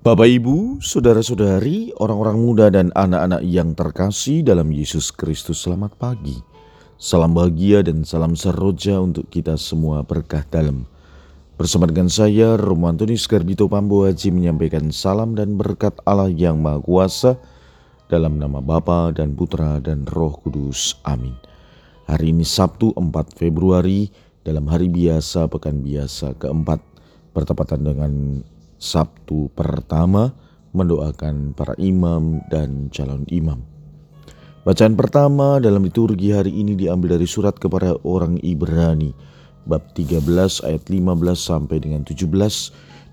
Bapak, Ibu, saudara-saudari, orang-orang muda, dan anak-anak yang terkasih dalam Yesus Kristus, selamat pagi. Salam bahagia dan salam seroja untuk kita semua berkah dalam. Bersama dengan saya, Romo Antonius Garbito Pambu Haji menyampaikan salam dan berkat Allah yang Maha Kuasa dalam nama Bapa dan Putra dan Roh Kudus. Amin. Hari ini Sabtu 4 Februari dalam hari biasa pekan biasa keempat bertepatan dengan Sabtu pertama mendoakan para imam dan calon imam. Bacaan pertama dalam liturgi hari ini diambil dari surat kepada orang Ibrani bab 13 ayat 15 sampai dengan 17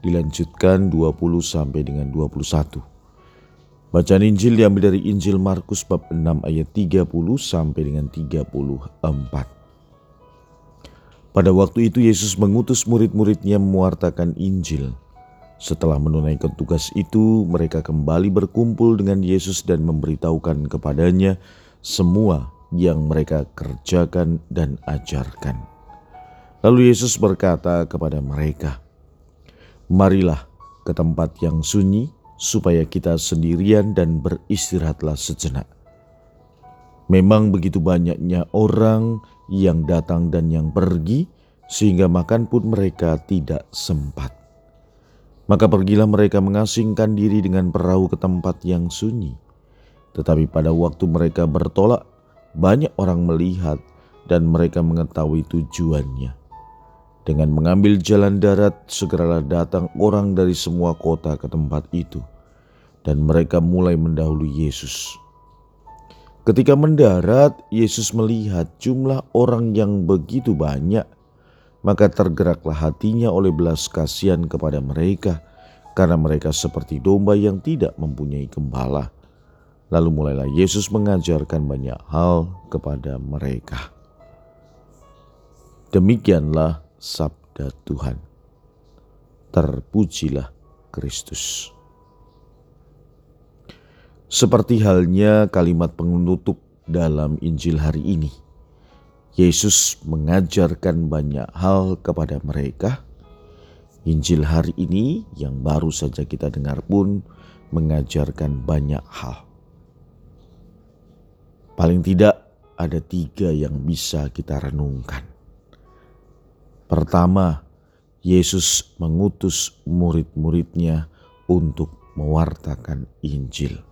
dilanjutkan 20 sampai dengan 21. Bacaan Injil diambil dari Injil Markus bab 6 ayat 30 sampai dengan 34. Pada waktu itu Yesus mengutus murid-muridnya mewartakan Injil. Setelah menunaikan tugas itu, mereka kembali berkumpul dengan Yesus dan memberitahukan kepadanya semua yang mereka kerjakan dan ajarkan. Lalu Yesus berkata kepada mereka, "Marilah ke tempat yang sunyi, supaya kita sendirian dan beristirahatlah sejenak." Memang begitu banyaknya orang yang datang dan yang pergi, sehingga makan pun mereka tidak sempat. Maka pergilah mereka mengasingkan diri dengan perahu ke tempat yang sunyi. Tetapi pada waktu mereka bertolak, banyak orang melihat dan mereka mengetahui tujuannya. Dengan mengambil jalan darat, segeralah datang orang dari semua kota ke tempat itu, dan mereka mulai mendahului Yesus. Ketika mendarat, Yesus melihat jumlah orang yang begitu banyak maka tergeraklah hatinya oleh belas kasihan kepada mereka, karena mereka seperti domba yang tidak mempunyai gembala. Lalu mulailah Yesus mengajarkan banyak hal kepada mereka. Demikianlah sabda Tuhan. Terpujilah Kristus. Seperti halnya kalimat penutup dalam Injil hari ini Yesus mengajarkan banyak hal kepada mereka. Injil hari ini yang baru saja kita dengar pun mengajarkan banyak hal. Paling tidak ada tiga yang bisa kita renungkan. Pertama, Yesus mengutus murid-muridnya untuk mewartakan Injil.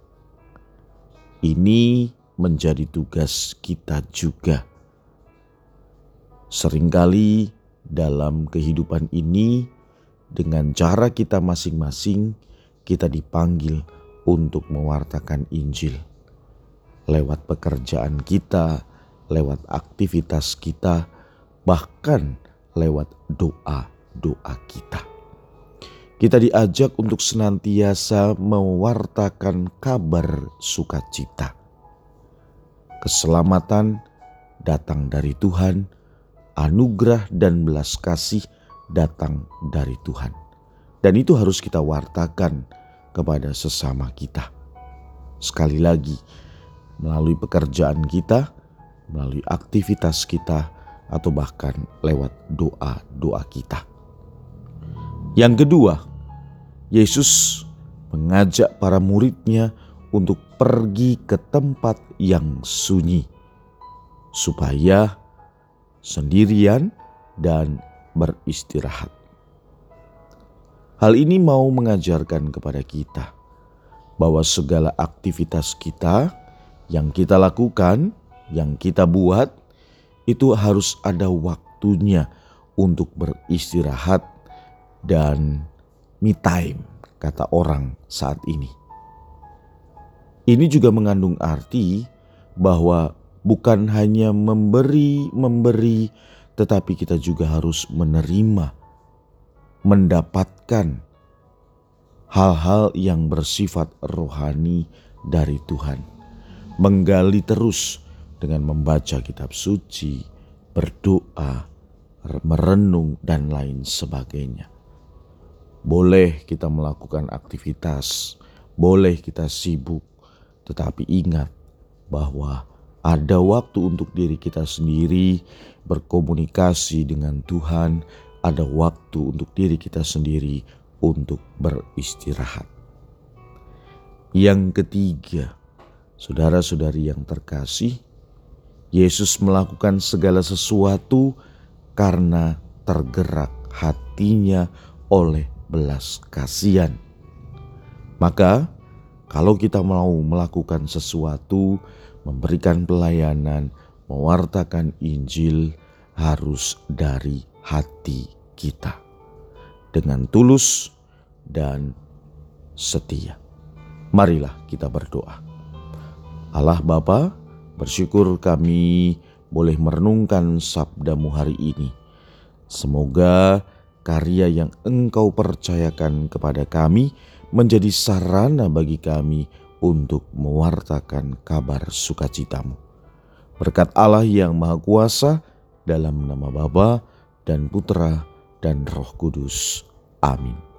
Ini menjadi tugas kita juga Seringkali dalam kehidupan ini, dengan cara kita masing-masing, kita dipanggil untuk mewartakan Injil lewat pekerjaan kita, lewat aktivitas kita, bahkan lewat doa-doa kita. Kita diajak untuk senantiasa mewartakan kabar sukacita. Keselamatan datang dari Tuhan anugerah dan belas kasih datang dari Tuhan. Dan itu harus kita wartakan kepada sesama kita. Sekali lagi, melalui pekerjaan kita, melalui aktivitas kita, atau bahkan lewat doa-doa kita. Yang kedua, Yesus mengajak para muridnya untuk pergi ke tempat yang sunyi, supaya sendirian, dan beristirahat. Hal ini mau mengajarkan kepada kita bahwa segala aktivitas kita yang kita lakukan, yang kita buat, itu harus ada waktunya untuk beristirahat dan me time, kata orang saat ini. Ini juga mengandung arti bahwa bukan hanya memberi, memberi, tetapi kita juga harus menerima, mendapatkan hal-hal yang bersifat rohani dari Tuhan. Menggali terus dengan membaca kitab suci, berdoa, merenung, dan lain sebagainya. Boleh kita melakukan aktivitas, boleh kita sibuk, tetapi ingat bahwa ada waktu untuk diri kita sendiri berkomunikasi dengan Tuhan, ada waktu untuk diri kita sendiri untuk beristirahat. Yang ketiga, saudara-saudari yang terkasih, Yesus melakukan segala sesuatu karena tergerak hatinya oleh belas kasihan. Maka, kalau kita mau melakukan sesuatu, memberikan pelayanan, mewartakan Injil, harus dari hati kita dengan tulus dan setia. Marilah kita berdoa. Allah Bapa, bersyukur kami boleh merenungkan sabdamu hari ini. Semoga karya yang engkau percayakan kepada kami menjadi sarana bagi kami untuk mewartakan kabar sukacitamu. Berkat Allah yang Maha Kuasa, dalam nama Bapa dan Putra dan Roh Kudus. Amin.